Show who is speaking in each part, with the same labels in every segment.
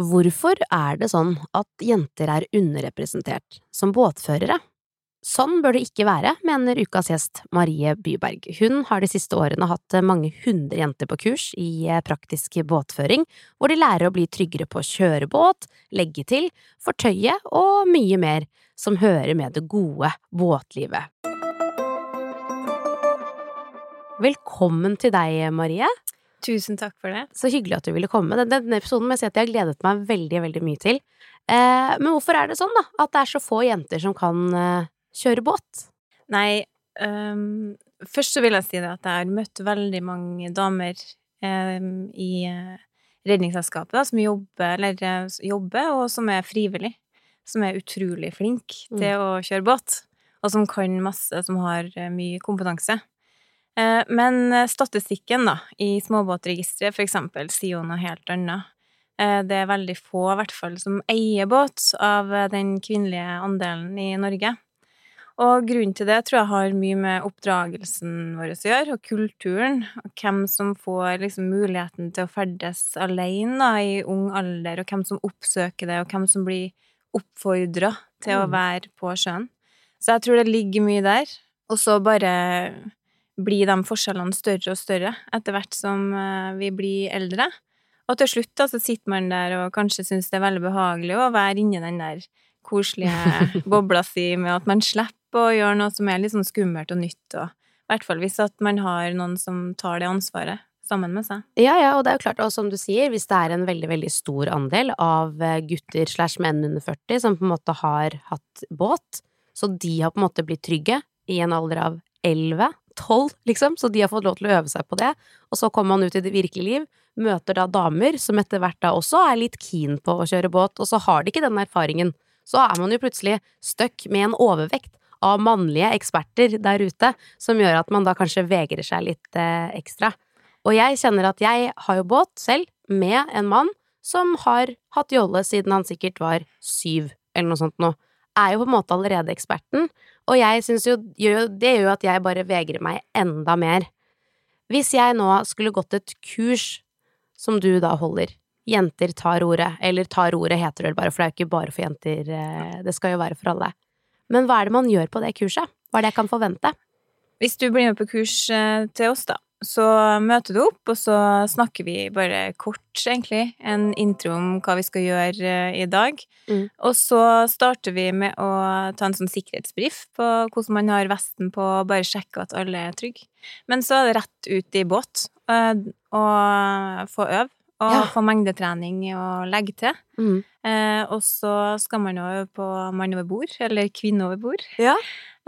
Speaker 1: Hvorfor er det sånn at jenter er underrepresentert som båtførere? Sånn bør det ikke være, mener ukas gjest Marie Byberg. Hun har de siste årene hatt mange hundre jenter på kurs i eh, praktisk båtføring, hvor de lærer å bli tryggere på å kjøre båt, legge til, fortøye og mye mer som hører med det gode båtlivet. Velkommen til deg, Marie.
Speaker 2: Tusen takk for det.
Speaker 1: Så hyggelig at du ville komme. Denne episoden må jeg si at jeg har gledet meg veldig, veldig mye til. Eh, men hvorfor er det sånn, da? At det er så få jenter som kan eh, kjøre båt?
Speaker 2: Nei, um, først så vil jeg si det at jeg har møtt veldig mange damer um, i uh, Redningsselskapet da, som jobber, eller, uh, jobber, og som er frivillig. Som er utrolig flinke mm. til å kjøre båt, og som kan masse, som har uh, mye kompetanse. Eh, men eh, statistikken da, i småbåtregisteret for eksempel sier jo noe helt annet. Eh, det er veldig få, i hvert fall, som eier båt av den kvinnelige andelen i Norge. Og grunnen til det tror jeg har mye med oppdragelsen vår å gjøre, og kulturen. Og hvem som får liksom muligheten til å ferdes alene da, i ung alder, og hvem som oppsøker det, og hvem som blir oppfordra til mm. å være på sjøen. Så jeg tror det ligger mye der. Og så bare blir de forskjellene større og større etter hvert som eh, vi blir eldre. Og til slutt da, så sitter man der og kanskje syns det er veldig behagelig å være inni den der koselige bobla si med at man slipper å gjøre noe som er litt sånn skummelt og nytt, og i hvert fall hvis at man har noen som tar det ansvaret sammen med seg.
Speaker 1: Ja, ja, og det er jo klart, og som du sier, hvis det er en veldig, veldig stor andel av eh, gutter slash menn under 40 som på en måte har hatt båt, så de har på en måte blitt trygge i en alder av 11, tolv, liksom, så de har fått lov til å øve seg på det. Og så kommer man ut i det virkelige liv, møter da damer som etter hvert da også er litt keen på å kjøre båt, og så har de ikke den erfaringen. Så er man jo plutselig stuck med en overvekt av mannlige eksperter der ute, som gjør at man da kanskje vegrer seg litt eh, ekstra. Og jeg kjenner at jeg har jo båt selv, med en mann som har hatt jolle siden han sikkert var syv, eller noe sånt noe. Er jo på en måte allerede eksperten, og jeg syns jo Det gjør jo at jeg bare vegrer meg enda mer. Hvis jeg nå skulle gått et kurs som du da holder, Jenter tar ordet, eller tar ordet heter det bare, for det er jo ikke bare for jenter, eh, det skal jo være for alle. Men hva er det man gjør på det kurset? Hva er det jeg kan forvente?
Speaker 2: Hvis du blir med på kurs eh, til oss, da, så møter du opp, og så snakker vi bare kort, egentlig, en intro om hva vi skal gjøre eh, i dag. Mm. Og så starter vi med å ta en sånn sikkerhetsbrif på hvordan man har vesten på, og bare sjekke at alle er trygge. Men så er det rett ut i båt eh, og få øve. Og ja. få mengdetrening og legge til. Mm. Eh, og så skal man øve på mann over bord, eller kvinne over bord.
Speaker 1: Ja.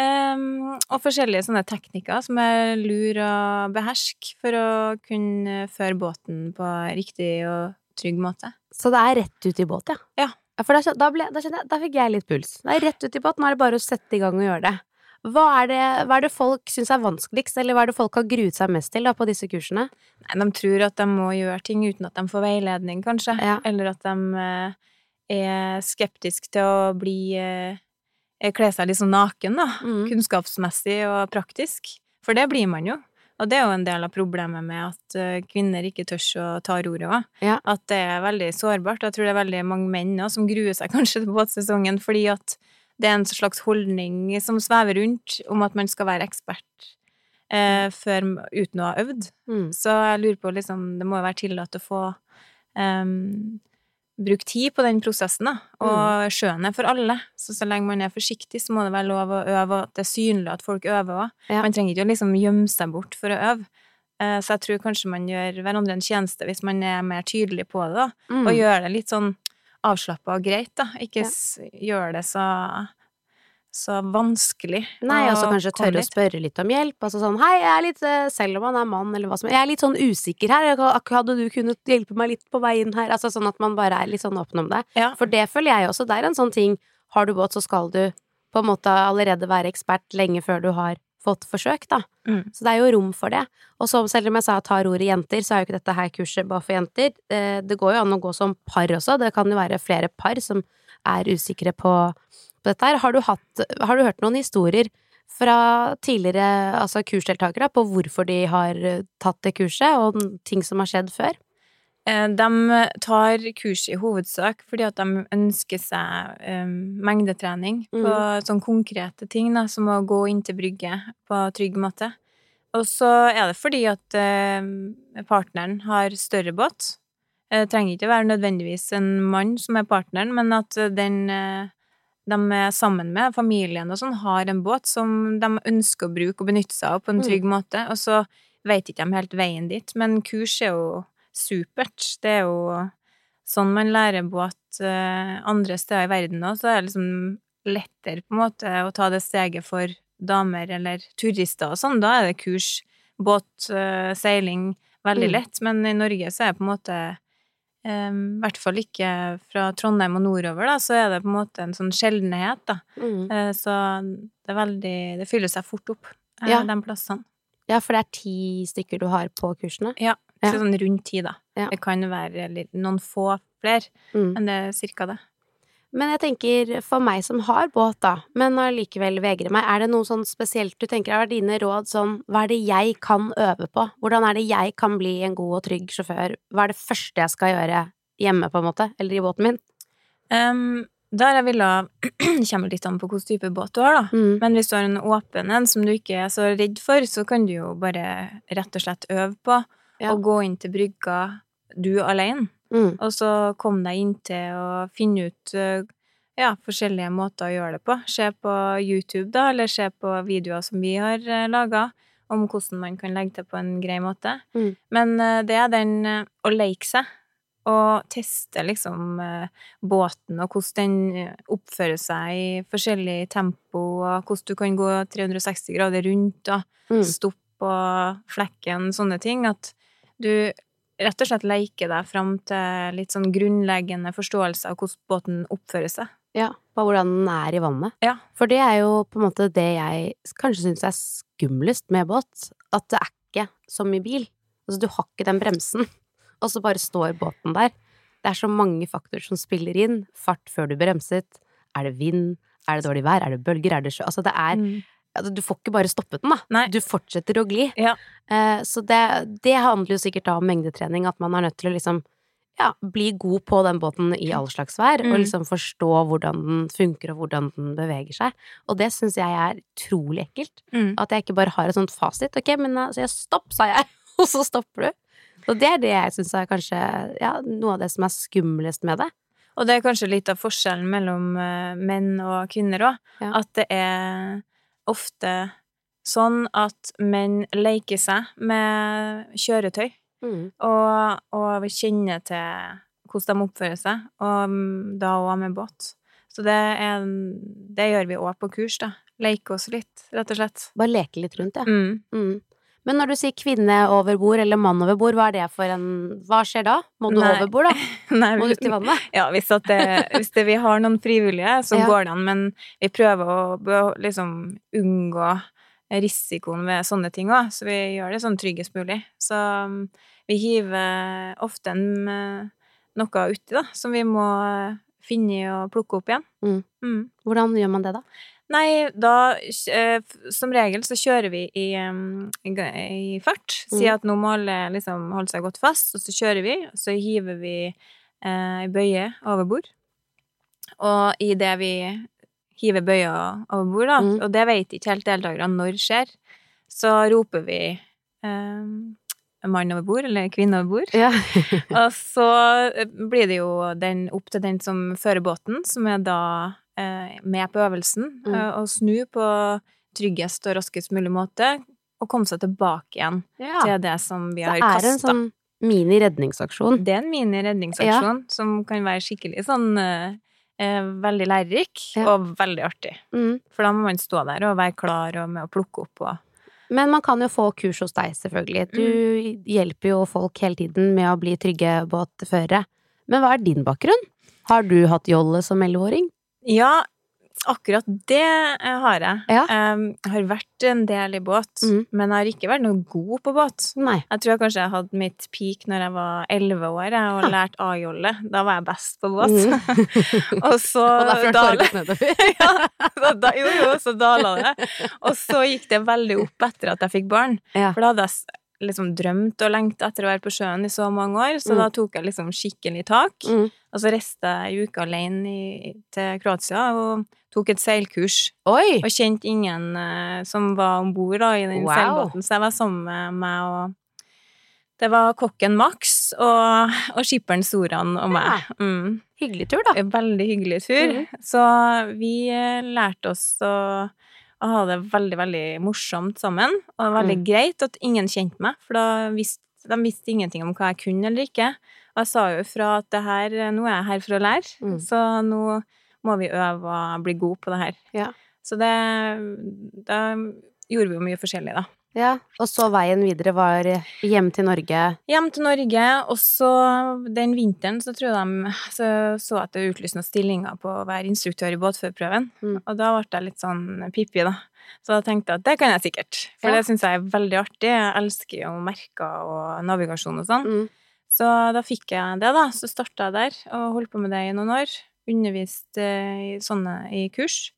Speaker 2: Um, og forskjellige sånne teknikker som er lur å beherske for å kunne føre båten på riktig og trygg måte.
Speaker 1: Så det er rett ut i båt, ja?
Speaker 2: Ja.
Speaker 1: ja for da, da, ble, da, jeg, da, fikk jeg litt puls. Det er rett ut i båt, nå er det bare å sette i gang og gjøre det. Hva er det, hva er det folk syns er vanskeligst, eller hva er det folk har gruet seg mest til da, på disse kursene?
Speaker 2: Nei, de tror at de må gjøre ting uten at de får veiledning, kanskje. Ja. Eller at de uh, er skeptiske til å bli uh, kle seg litt sånn naken, da. Mm. Kunnskapsmessig og praktisk. For det blir man jo. Og det er jo en del av problemet med at eh, kvinner ikke tør å ta roret òg. Ja. At det er veldig sårbart. Jeg tror det er veldig mange menn også, som gruer seg kanskje til båtsesongen fordi at det er en slags holdning som svever rundt om at man skal være ekspert eh, før, uten å ha øvd. Mm. Så jeg lurer på liksom Det må jo være tillatt å få um, bruke tid på den prosessen, da. Og mm. sjøen er for alle. Så så lenge man er forsiktig, så må det være lov å øve, og at det er synlig at folk øver òg. Ja. Man trenger ikke å liksom gjemme seg bort for å øve. Eh, så jeg tror kanskje man gjør hverandre en tjeneste hvis man er mer tydelig på det, da. Mm. Og gjør det litt sånn avslappa og greit, da. Ikke ja. gjør det så så vanskelig.
Speaker 1: Nei, og så kanskje tørre å spørre litt om hjelp. Altså sånn hei, jeg er litt eh, Selv om man er mann eller hva som Jeg er litt sånn usikker her. Hadde du kunnet hjelpe meg litt på veien her? Altså sånn at man bare er litt sånn åpen om det. Ja. For det føler jeg også. Det er en sånn ting Har du båt, så skal du på en måte allerede være ekspert lenge før du har fått forsøk, da. Mm. Så det er jo rom for det. Og så selv om jeg sa tar ordet jenter, så er jo ikke dette her kurset bare for jenter. Eh, det går jo an å gå som par også. Det kan jo være flere par som er usikre på på dette her. Har du, hatt, har du hørt noen historier fra tidligere altså kursdeltakere på hvorfor de har eh, tatt det kurset, og ting som har skjedd før?
Speaker 2: Eh, De tar kurs i hovedsak fordi at de ønsker seg um, mengdetrening på
Speaker 1: Mm.
Speaker 2: sånne konkrete ting, da, som å gå inn til brygge på trygg måte. Og så er det fordi at uh, partneren har større båt. Det trenger ikke være nødvendigvis en mann som er partneren, men at den eh, de er sammen med, familien og sånn, har en båt som de ønsker å bruke og benytte seg av på en
Speaker 1: Mm.
Speaker 2: trygg måte. Og så vet ikke de helt veien dit. Men kurs er jo supert. Det er jo sånn man lærer båt eh, andre steder i verden òg, så er det liksom lettere på en måte å ta det steget for damer eller turister og sånn. Da er det kurs, båt, eh, seiling veldig
Speaker 1: Mm.
Speaker 2: lett. Men i Norge så er det på en måte eh, I hvert fall ikke fra Trondheim og nordover, da, så er det på en måte en sånn sjeldenhet, da.
Speaker 1: Mm.
Speaker 2: Uh, Så det er veldig Det fyller seg fort opp, uh,
Speaker 1: Ja.
Speaker 2: de plassene.
Speaker 1: Ja, for det er ti stykker du har på kursene?
Speaker 2: Ja.
Speaker 1: Ja.
Speaker 2: Så sånn rundt ti, da.
Speaker 1: Ja.
Speaker 2: Det kan være litt, noen få flere,
Speaker 1: Mm.
Speaker 2: men det er cirka det.
Speaker 1: Men jeg tenker, for meg som har båt, da, men allikevel vegrer meg, er det noe sånn spesielt du tenker er dine råd sånn, hva er det jeg kan øve på? Hvordan er det jeg kan bli en god og trygg sjåfør? Hva er det første jeg skal gjøre hjemme, på en måte, eller i båten min?
Speaker 2: Um, der jeg ville kommer litt an på hvilken type båt du har, da.
Speaker 1: Mm.
Speaker 2: Men hvis du har en åpen en som du ikke er så redd for, så kan du jo bare rett og slett øve på
Speaker 1: Ja.
Speaker 2: gå inn til brygga du alene.
Speaker 1: Mm.
Speaker 2: Og så kom deg inntil og finne ut eh, ja, forskjellige måter å gjøre det på. Se på YouTube, da, eller se på videoer som vi har uh, laga, om hvordan man kan legge til på en grei måte.
Speaker 1: Mm.
Speaker 2: Men eh, det er den eh, å leke seg, og teste liksom eh, båten, og hvordan den eh, oppfører seg i forskjellig tempo, og hvordan du kan gå 360 grader rundt, og
Speaker 1: Mm.
Speaker 2: stopp på flekken, sånne ting. At du rett og slett leke deg fram til litt sånn grunnleggende forståelse av hvordan båten oppfører seg.
Speaker 1: Ja, på hvordan den er i vannet.
Speaker 2: Ja.
Speaker 1: For det er jo på en måte det jeg kanskje syns er skumlest med båt, at det er ikke som i bil. Altså, du har ikke den bremsen, og så bare står båten der. Det er så mange faktorer som spiller inn. Fart før du bremset. Er det vind? Er det dårlig vær? Er det bølger? Er det sjø? Altså, det er altså, Du får ikke bare stoppet den, da.
Speaker 2: Nei.
Speaker 1: Du fortsetter å gli.
Speaker 2: Ja.
Speaker 1: Eh, så det, det handler jo sikkert da om mengdetrening, at man er nødt til å liksom ja, bli god på den båten i all slags vær, og
Speaker 2: Mm.
Speaker 1: liksom forstå hvordan den funker og hvordan den beveger seg. Og det syns jeg er utrolig ekkelt.
Speaker 2: Mm.
Speaker 1: At jeg ikke bare har et sånt fasit. Ok, men altså, jeg stopp, sa jeg, og så stopper du. Og det er det jeg syns er kanskje ja, noe av det som er skumlest med det.
Speaker 2: Og det er kanskje litt av forskjellen mellom eh, menn og kvinner òg.
Speaker 1: Ja.
Speaker 2: At det er ofte sånn at menn leker seg med kjøretøy.
Speaker 1: Mm.
Speaker 2: og, og kjenne til hvordan de oppfører seg, og mm, da òg med båt. Så det, er, det gjør vi òg på kurs, da. Leke oss litt, rett og slett.
Speaker 1: Bare leke litt rundt, ja.
Speaker 2: Mm.
Speaker 1: Mm. Men når du sier kvinne over bord eller mann over bord, hva er det for en Hva skjer da? Må du
Speaker 2: Nei.
Speaker 1: over bord, da?
Speaker 2: Nei,
Speaker 1: Må du ut i vannet?
Speaker 2: ja, hvis, det, hvis det, vi har noen frivillige, så
Speaker 1: Ja.
Speaker 2: går det an, men vi prøver å liksom unngå risikoen ved sånne ting òg, så vi gjør det sånn tryggest mulig. Så mm, vi hiver ofte eh, noe uti, da, som vi må finne finne og plukke opp igjen.
Speaker 1: Mm.
Speaker 2: Mm.
Speaker 1: Hvordan gjør man det, da?
Speaker 2: Nei, da eh, Som regel så kjører vi i, i, i fart. Sier
Speaker 1: Mm.
Speaker 2: at nå må alle liksom holde seg godt fast, og så kjører vi. Og så hiver vi eh, ei bøye over bord. Og i det vi hiver bøya over bord, da,
Speaker 1: Mm.
Speaker 2: og det vet ikke helt deltakerne når skjer, så roper vi eh, mann over bord, eller kvinne over bord.
Speaker 1: Ja.
Speaker 2: Og så eh, blir det jo den, opp til den som fører båten, som er da eh, med på øvelsen,
Speaker 1: Mm.
Speaker 2: Og snu på tryggest og raskest mulig måte, og komme seg tilbake igjen
Speaker 1: ja.
Speaker 2: til det som vi
Speaker 1: Det
Speaker 2: har
Speaker 1: er en sånn mini-redningsaksjon.
Speaker 2: Det er en mini-redningsaksjon som kan være skikkelig sånn eh, eh, veldig lærerik
Speaker 1: Ja.
Speaker 2: og veldig artig.
Speaker 1: Mm.
Speaker 2: For da må man stå der og være klar og med å plukke opp og
Speaker 1: Men man kan jo få kurs hos deg, selvfølgelig. Du
Speaker 2: Mm.
Speaker 1: hjelper jo folk hele tiden med å bli trygge båtførere. Men hva er din bakgrunn? Har du hatt jolle som elleveåring?
Speaker 2: Ja, akkurat det eh, har jeg.
Speaker 1: Ja.
Speaker 2: Jeg har vært en del i båt,
Speaker 1: mm.
Speaker 2: men jeg har ikke vært noe god på båt.
Speaker 1: Nei.
Speaker 2: Jeg tror jeg kanskje jeg hadde mitt peak når jeg var elleve år jeg, og lærte A-jolle. Da var jeg best på båt.
Speaker 1: Mm.
Speaker 2: og så
Speaker 1: Og derfor har nedover.
Speaker 2: ja, da, jo, jo, så dala det. Og så gikk det veldig opp etter at jeg fikk barn.
Speaker 1: Ja.
Speaker 2: For da hadde jeg liksom drømt og lengta etter å være på sjøen i så mange år, så
Speaker 1: Mm.
Speaker 2: da tok jeg liksom skikkelig tak.
Speaker 1: Mm.
Speaker 2: Og så reiste jeg ei uke alene i, til Kroatia og tok et seilkurs.
Speaker 1: Oi!
Speaker 2: Og kjente ingen uh, som var om bord i den
Speaker 1: Wow.
Speaker 2: seilbåten, så jeg var sammen med meg og Det var kokken Max og, og skipperen Soran og meg. Mm.
Speaker 1: Hyggelig tur, da.
Speaker 2: Veldig hyggelig tur.
Speaker 1: Mm.
Speaker 2: Så vi eh, lærte oss å, å ha det veldig, veldig morsomt sammen. Og veldig
Speaker 1: Mm.
Speaker 2: greit at ingen kjente meg, for da visste, de visste ingenting om hva jeg kunne eller ikke. Og jeg sa jo fra at det her, nå er jeg her for å lære,
Speaker 1: Mm.
Speaker 2: så nå må vi øve og bli gode på det her.
Speaker 1: Ja.
Speaker 2: Så det Da gjorde vi jo mye forskjellig, da.
Speaker 1: Ja, og så veien videre var hjem til Norge.
Speaker 2: Hjem til Norge, og så den vinteren så tror de så, så at det utlyste noen stillinger på å være instruktør i båtførerprøven.
Speaker 1: Mm.
Speaker 2: Og da ble jeg litt sånn pippi, da. Så da tenkte jeg at det kan jeg sikkert. For
Speaker 1: Ja.
Speaker 2: det syns jeg er veldig artig. Jeg elsker jo merker og navigasjon og sånn.
Speaker 1: Mm.
Speaker 2: Så da fikk jeg det, da. Så starta jeg der, og holdt på med det i noen år. Underviste i sånne i kurs.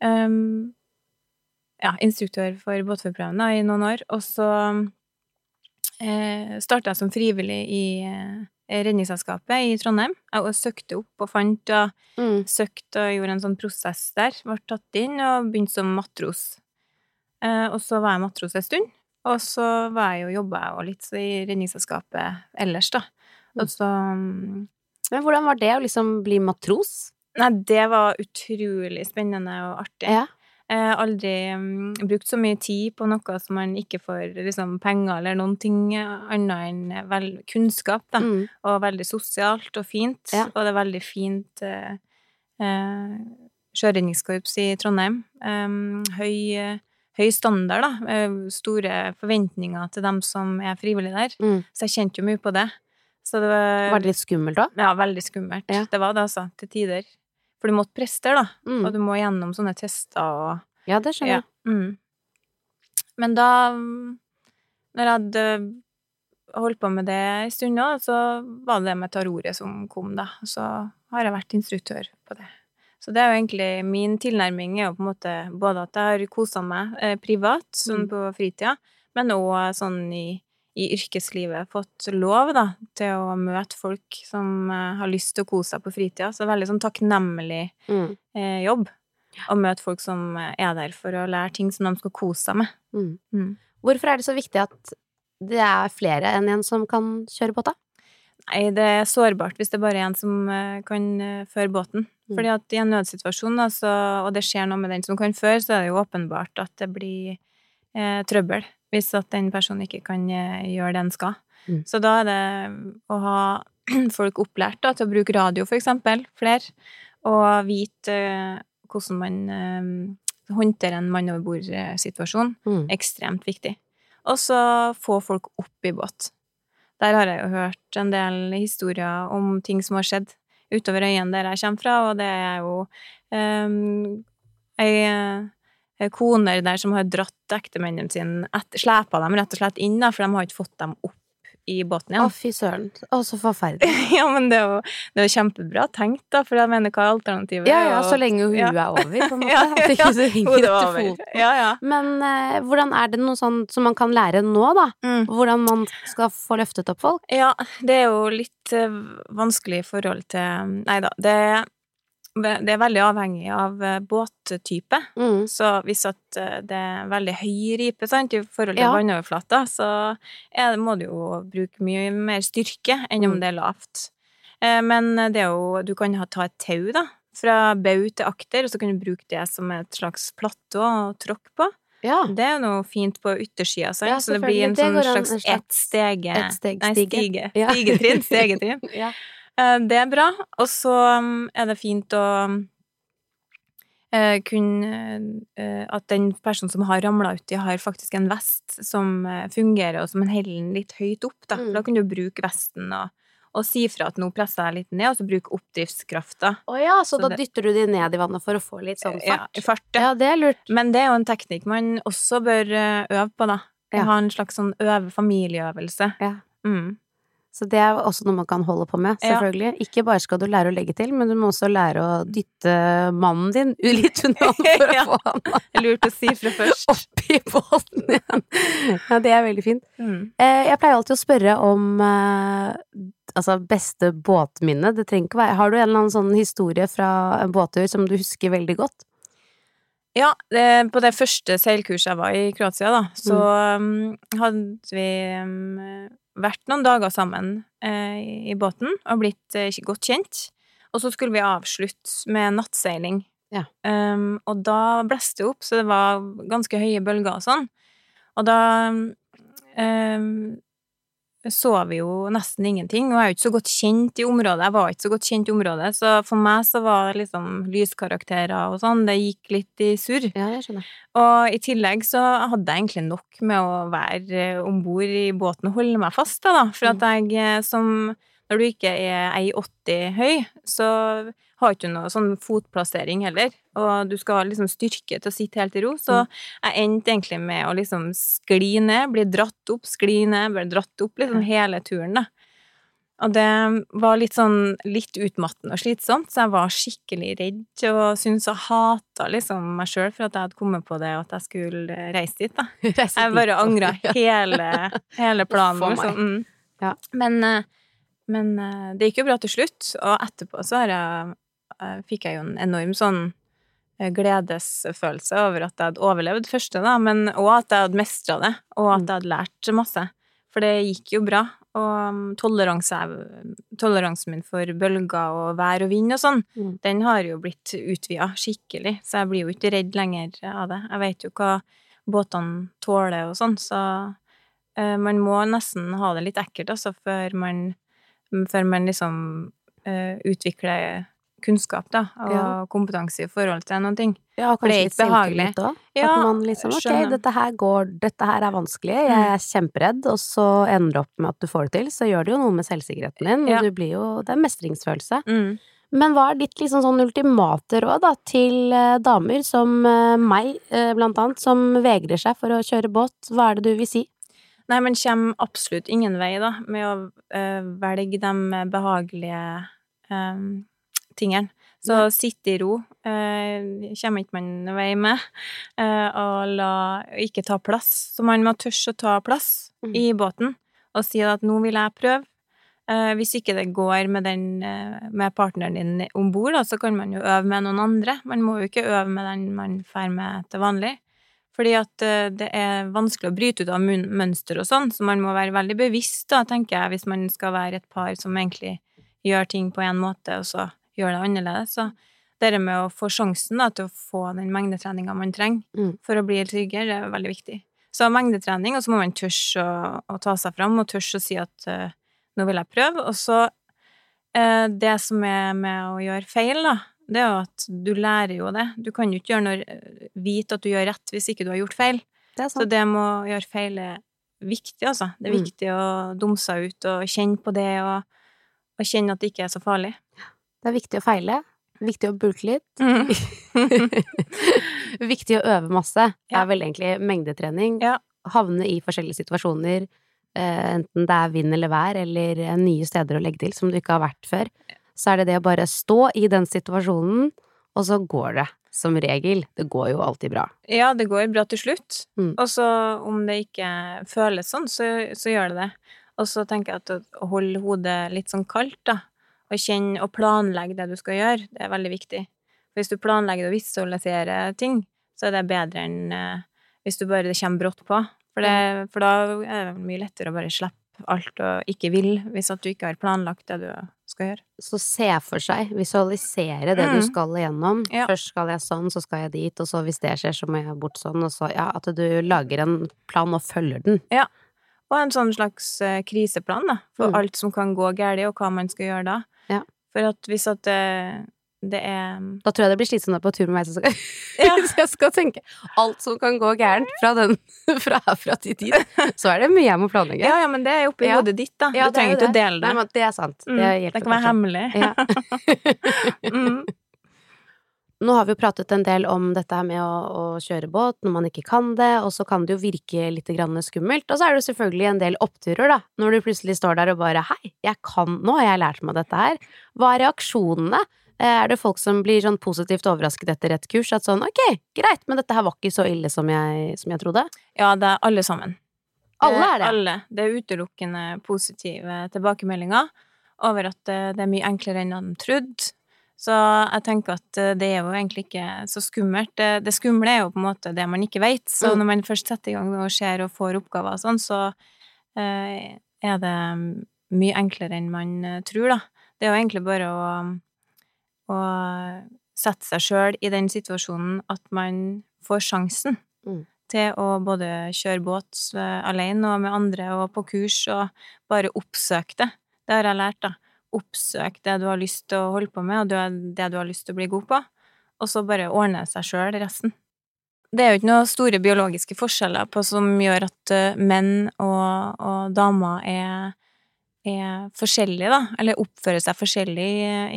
Speaker 2: Um, ja, instruktør for båtførerprøven i noen år. Og så eh, starta jeg som frivillig i eh, Redningsselskapet i Trondheim. Jeg søkte opp og fant og
Speaker 1: Mm.
Speaker 2: søkte og gjorde en sånn prosess der. Ble tatt inn og begynte som matros. Eh, og så var jeg matros en stund. Og så var jeg jo jobba jeg jo litt i Redningsselskapet ellers, da. Og så mm,
Speaker 1: Men hvordan var det å liksom bli matros?
Speaker 2: Nei, det var utrolig spennende og artig.
Speaker 1: Ja.
Speaker 2: Jeg har aldri mm, brukt så mye tid på noe som man ikke får liksom, penger eller noen ting annet enn vel, kunnskap, da.
Speaker 1: Mm.
Speaker 2: Og veldig sosialt og fint.
Speaker 1: Ja.
Speaker 2: Og det er veldig fint eh, eh, sjøredningskorps i Trondheim. Um, høy, eh, høy standard, da. Eh, store forventninger til dem som er frivillige der.
Speaker 1: Mm.
Speaker 2: Så jeg kjente jo mye på det. Så det var,
Speaker 1: Var det litt skummelt òg?
Speaker 2: Ja, veldig skummelt.
Speaker 1: Ja.
Speaker 2: Det var det, altså. Til tider. For du måtte prester, da.
Speaker 1: Mm.
Speaker 2: Og du må gjennom sånne tester og
Speaker 1: Ja, det skjønner jeg.
Speaker 2: ja. Mm. Men da mm, Når jeg hadde holdt på med det en stund nå, så var det det med taroret som kom, da. Så har jeg vært instruktør på det. Så det er jo egentlig min tilnærming er jo på en måte både at jeg har kosa meg eh, privat, sånn
Speaker 1: Mm.
Speaker 2: på fritida, men òg sånn i, i yrkeslivet fått lov, da, til å møte folk som eh, har lyst til å kose seg på fritida. Så veldig sånn takknemlig
Speaker 1: Mm.
Speaker 2: eh, jobb. Å møte folk som eh, er der for å lære ting som de skal kose seg med.
Speaker 1: Mm.
Speaker 2: Mm.
Speaker 1: Hvorfor er det så viktig at det er flere enn en som kan kjøre båta?
Speaker 2: Nei, det er sårbart hvis det bare er en som eh, kan føre båten.
Speaker 1: Mm.
Speaker 2: Fordi at i en nødsituasjon, da, så, og det skjer noe med den som kan føre, så er det jo åpenbart at det blir eh, trøbbel hvis at den personen ikke kan eh, gjøre det den skal.
Speaker 1: Mm.
Speaker 2: Så da er det å ha folk opplært da, til å bruke radio, for eksempel, flere, og vite eh, hvordan man eh, håndterer en mann over bord-situasjon,
Speaker 1: Mm.
Speaker 2: ekstremt viktig. Og så få folk opp i båt. Der har jeg jo hørt en del historier om ting som har skjedd utover øyene der jeg kommer fra, og det er jo um, ei, ei koner der som har dratt ektemennene sine Slepa dem rett og slett inn, da, for de har ikke fått dem opp i båten igjen.
Speaker 1: Å, fy søren. Å, så forferdelig.
Speaker 2: ja, men det er jo, det er jo kjempebra tenkt, da, for jeg mener, hva er alternativet?
Speaker 1: Ja, ja,
Speaker 2: Og-
Speaker 1: så lenge huet
Speaker 2: Ja.
Speaker 1: er over, på en måte.
Speaker 2: Ja,
Speaker 1: ja, ikke du henger etter foten.
Speaker 2: Ja, ja.
Speaker 1: Men eh, hvordan er det noe sånn som man kan lære nå, da?
Speaker 2: Mm.
Speaker 1: Hvordan man skal få løftet opp folk?
Speaker 2: Ja, det er jo litt eh, vanskelig i forhold til Nei da, det, det er veldig avhengig av eh, båttype.
Speaker 1: Mm.
Speaker 2: Så hvis at eh, det er veldig høy ripe sant, i forhold til
Speaker 1: Ja.
Speaker 2: vannoverflata, så er, må du jo bruke mye mer styrke enn om
Speaker 1: Mm.
Speaker 2: det er lavt. Eh, Men det er jo Du kan ta et tau, da, fra bau til akter, og så kan du bruke det som et slags platå å tråkke på.
Speaker 1: Ja.
Speaker 2: Det er noe fint på yttersida.
Speaker 1: Ja,
Speaker 2: så det blir en. Sånn slags ett stege
Speaker 1: Et steg
Speaker 2: Nei,
Speaker 1: stige.
Speaker 2: stige.
Speaker 1: Ja.
Speaker 2: Stigetrinn.
Speaker 1: Ja.
Speaker 2: Eh, Det er bra. Og så mm, er det fint å eh, kunne eh, At den personen som har ramla uti, har faktisk en vest som fungerer, og som en holder den litt høyt opp. Da.
Speaker 1: Mm.
Speaker 2: da kan du bruke vesten og, og si fra at nå presser jeg litt ned, og så bruke oppdriftskrafta.
Speaker 1: Å ja, så,
Speaker 2: Så
Speaker 1: da
Speaker 2: det-
Speaker 1: dytter du de ned i vannet for å få litt sånn fart?
Speaker 2: ja.
Speaker 1: Ja, det er lurt.
Speaker 2: Men det er jo en teknikk man også bør øve på, da.
Speaker 1: Ja.
Speaker 2: Ha en slags sånn øve familieøvelse.
Speaker 1: Ja.
Speaker 2: Mm.
Speaker 1: Så det er også noe man kan holde på med,
Speaker 2: Ja.
Speaker 1: selvfølgelig. Ikke bare skal du lære å legge til, men du må også lære å dytte mannen din litt unna for å få han
Speaker 2: Lurt å si fra først.
Speaker 1: opp i båten igjen. Ja, det er veldig fint.
Speaker 2: Mm.
Speaker 1: Eh, Jeg pleier alltid å spørre om eh, altså beste båtminne. Det trenger ikke være Har du en eller annen sånn historie fra en båttur som du husker veldig godt?
Speaker 2: Ja, det, på det første seilkurset jeg var i Kroatia, da, så um, hadde vi um, vært noen dager sammen eh, i- båten og blitt eh, godt kjent. Og så skulle vi avslutte med nattseiling.
Speaker 1: Ja.
Speaker 2: Um, og da blåste det opp, så det var ganske høye bølger og sånn. Og da um, så vi jo nesten ingenting, og jeg er jo ikke så godt kjent i området. Jeg var ikke så godt kjent i området, så for meg så var det liksom lyskarakterer og sånn, det gikk litt i surr.
Speaker 1: Ja, jeg skjønner.
Speaker 2: Og i tillegg så hadde jeg egentlig nok med å være om bord i båten og holde meg fast, da, da. For at jeg eh, som Når du ikke er 1,80 høy, så har ikke du noe sånn fotplassering heller. Og du skal ha liksom styrke til å sitte helt i ro. Så jeg endte egentlig med å liksom skli ned, bli dratt opp, skli ned, bli dratt opp liksom hele turen, da. Og det var litt sånn litt utmattende og slitsomt, så jeg var skikkelig redd og syntes jeg hata liksom meg sjøl for at jeg hadde kommet på det, og at jeg skulle reise dit, da. Jeg bare angra hele, hele planen. Liksom. Mm.
Speaker 1: Ja.
Speaker 2: Men, eh, men eh, det gikk jo bra til slutt, og etterpå så har jeg, eh, fikk jeg jo en enorm sånn eh, gledesfølelse over at jeg hadde overlevd første, da, men òg at jeg hadde mestra det, og at
Speaker 1: Mm.
Speaker 2: jeg hadde lært masse. For det gikk jo bra. Og toleranse, toleransen min for bølger og vær og vind og sånn,
Speaker 1: Mm.
Speaker 2: den har jo blitt utvida skikkelig, så jeg blir jo ikke redd lenger av det. Jeg vet jo hva båtene tåler og sånn, så man må nesten ha det litt ekkelt, altså, før man, før man liksom uh, utvikler kunnskap, da, og
Speaker 1: Ja.
Speaker 2: kompetanse i forhold til noen ting.
Speaker 1: Ja,
Speaker 2: For det er ikke behagelig. Ja,
Speaker 1: at man liksom ok,
Speaker 2: skjønner.
Speaker 1: dette her går, dette her er vanskelig, jeg er kjemperedd, og så ender det opp med at du får det til, så gjør det jo noe med selvsikkerheten din, og
Speaker 2: Ja.
Speaker 1: du blir jo, det er mestringsfølelse.
Speaker 2: Mm.
Speaker 1: Men hva er ditt liksom sånn ultimate råd da, til eh, damer som eh, meg, blant annet, som vegrer seg for å kjøre båt? Hva er det du vil si?
Speaker 2: Nei, men kommer absolutt ingen vei, da, med å øh, velge de behagelige øh, tingene. Så sitte i ro øh, kommer ikke man vei med, Øh, og la ikke ta plass. Så man må tørre å ta plass
Speaker 1: mm.
Speaker 2: i båten og si at nå vil jeg prøve. Uh, hvis ikke det går med, den, uh, med partneren din om bord, så kan man jo øve med noen andre. Man må jo ikke øve med den man drar med til vanlig. Fordi at eh, det er vanskelig å bryte ut av mønster og sånn, så man må være veldig bevisst, da, tenker jeg, hvis man skal være et par som egentlig gjør ting på en måte, og så gjør det annerledes. Så det med å få sjansen da, til å få den mengdetreninga man trenger
Speaker 1: Mm.
Speaker 2: for å bli tryggere, er veldig viktig. Så mengdetrening, og så må man tørre å, å ta seg fram, og tørre å si at uh, nå vil jeg prøve. Og så uh, det som er med å gjøre feil, da, det er jo at du lærer jo det. Du kan jo ikke gjøre noe, vite at du gjør rett hvis ikke du har gjort feil.
Speaker 1: Det
Speaker 2: Så det med å gjøre feil er viktig, altså. Det er
Speaker 1: Mm.
Speaker 2: viktig å dumme seg ut og kjenne på det, og, og kjenne at det ikke er så farlig.
Speaker 1: Det er viktig å feile, viktig å bulke litt, viktig å øve masse. Det
Speaker 2: Ja.
Speaker 1: er vel egentlig mengdetrening.
Speaker 2: Ja.
Speaker 1: Havne i forskjellige situasjoner, eh, enten det er vind eller vær, eller eh, nye steder å legge til som du ikke har vært før. Så er det det å bare stå i den situasjonen, og så går det. Som regel. Det går jo alltid bra.
Speaker 2: Ja, det går bra til slutt.
Speaker 1: Mm.
Speaker 2: Og så om det ikke føles sånn, så, så gjør det det. Og så tenker jeg at å, holde hodet litt sånn kaldt, da, og kjenne og planlegge det du skal gjøre, det er veldig viktig. For hvis du planlegger å visualisere ting, så er det bedre enn eh, hvis du bare det kommer brått på. For, det, for da er det mye lettere å bare slippe alt og ikke vil, hvis at du ikke har planlagt det du skal gjøre.
Speaker 1: Så se for seg, visualisere det
Speaker 2: Mm.
Speaker 1: du skal igjennom.
Speaker 2: Ja.
Speaker 1: Først skal jeg sånn, så skal jeg dit, og så hvis det skjer, så må jeg bort sånn, og så ja, at du lager en plan og følger den. Ja.
Speaker 2: Og en sånn slags eh, kriseplan, da, for
Speaker 1: Mm.
Speaker 2: alt som kan gå galt, og hva man skal gjøre da.
Speaker 1: Ja.
Speaker 2: For at hvis at det, er
Speaker 1: Da tror jeg det blir slitsomt på tur med meg, så skal,
Speaker 2: Ja.
Speaker 1: så jeg skal tenke alt som kan gå gærent fra, den, fra herfra til dit, så er det mye jeg må planlegge.
Speaker 2: Ja, ja, men det er oppi
Speaker 1: Ja.
Speaker 2: hodet ditt, da.
Speaker 1: Ja,
Speaker 2: du
Speaker 1: er
Speaker 2: trenger ikke å dele
Speaker 1: Nei,
Speaker 2: det.
Speaker 1: men det er sant.
Speaker 2: Mm,
Speaker 1: Det
Speaker 2: det, kan være hemmelig. Mm.
Speaker 1: nå har vi jo pratet en del om dette her med å, å kjøre båt når man ikke kan det, og så kan det jo virke litt grann skummelt. Og så er det jo selvfølgelig en del oppturer, da, når du plutselig står der og bare hei, jeg kan, nå har jeg lært meg dette her. Hva er reaksjonene? Eh, Er det folk som blir sånn positivt overrasket etter et kurs? At sånn ok, greit, men dette her var ikke så ille som jeg, som jeg trodde?
Speaker 2: Ja, det er alle sammen.
Speaker 1: Alle er det.
Speaker 2: Alle. Det er utelukkende positive tilbakemeldinger over at eh, det er mye enklere enn de trodde. Så jeg tenker at eh, det er jo egentlig ikke så skummelt. Det, det skumle er jo på en måte det man ikke vet. Så
Speaker 1: Mm.
Speaker 2: når man først setter i gang og ser og får oppgaver og sånn, så eh, er det mye enklere enn man tror, da. Det er jo egentlig bare å, å sette seg sjøl i den situasjonen at man får sjansen
Speaker 1: Mm.
Speaker 2: til å både kjøre båt eh, alene og med andre og på kurs, og bare oppsøke det. Det har jeg lært, da. Oppsøk det du har lyst til å holde på med, og det det du har lyst til å bli god på, og så bare ordne seg sjøl resten. Det er jo ikke noen store biologiske forskjeller på som gjør at eh, menn og, og damer er, er forskjellige, da, eller oppfører seg forskjellig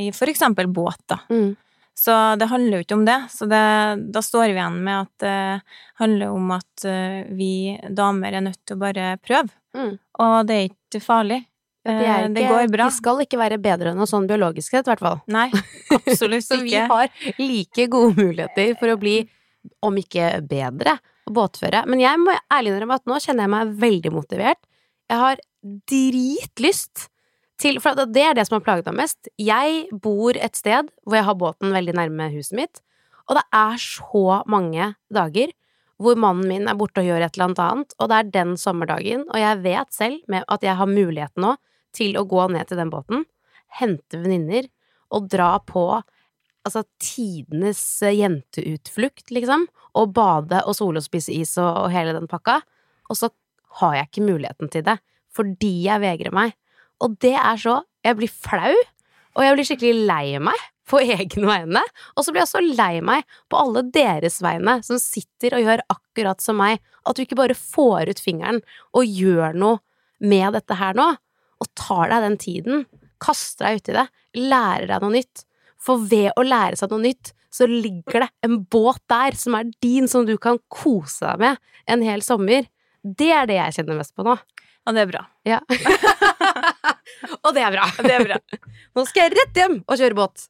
Speaker 2: i, for eksempel båt, da.
Speaker 1: Mm.
Speaker 2: Så det handler jo ikke om det. Så det, da står vi igjen med at det handler om at eh, vi damer er nødt til å bare prøve.
Speaker 1: Mm.
Speaker 2: Og det er ikke farlig.
Speaker 1: De, er
Speaker 2: Eh,
Speaker 1: ikke,
Speaker 2: det går bra.
Speaker 1: Vi skal ikke være bedre enn oss sånn biologisk sett, i hvert fall.
Speaker 2: Nei, absolutt
Speaker 1: Så vi har like gode muligheter for å bli, om ikke bedre, båtføre. Men jeg må ærlig innrømme at nå kjenner jeg meg veldig motivert. Jeg har dritlyst til For det er det som har plaget meg mest. Jeg bor et sted hvor jeg har båten veldig nærme huset mitt, og det er så mange dager hvor mannen min er borte og gjør et eller annet annet, og det er den sommerdagen, og jeg vet selv at jeg har muligheten nå til å gå ned til den båten, hente venninner og dra på altså tidenes jenteutflukt, liksom, og bade og sole og spise is og, og hele den pakka, og så har jeg ikke muligheten til det, fordi jeg vegrer meg. Og det er så Jeg blir flau, og jeg blir skikkelig lei meg på egne vegne, og så blir jeg så lei meg på alle deres vegne som sitter og gjør akkurat som meg, at du ikke bare får ut fingeren og gjør noe med dette her nå, og tar deg den tiden, kaster deg uti det, lærer deg noe nytt. For ved å lære seg noe nytt, så ligger det en båt der som er din, som du kan kose deg med en hel sommer. Det er det jeg kjenner mest på nå.
Speaker 2: Og det er bra.
Speaker 1: Ja. og det er bra.
Speaker 2: Det er bra.
Speaker 1: Nå skal jeg rett hjem og kjøre båt.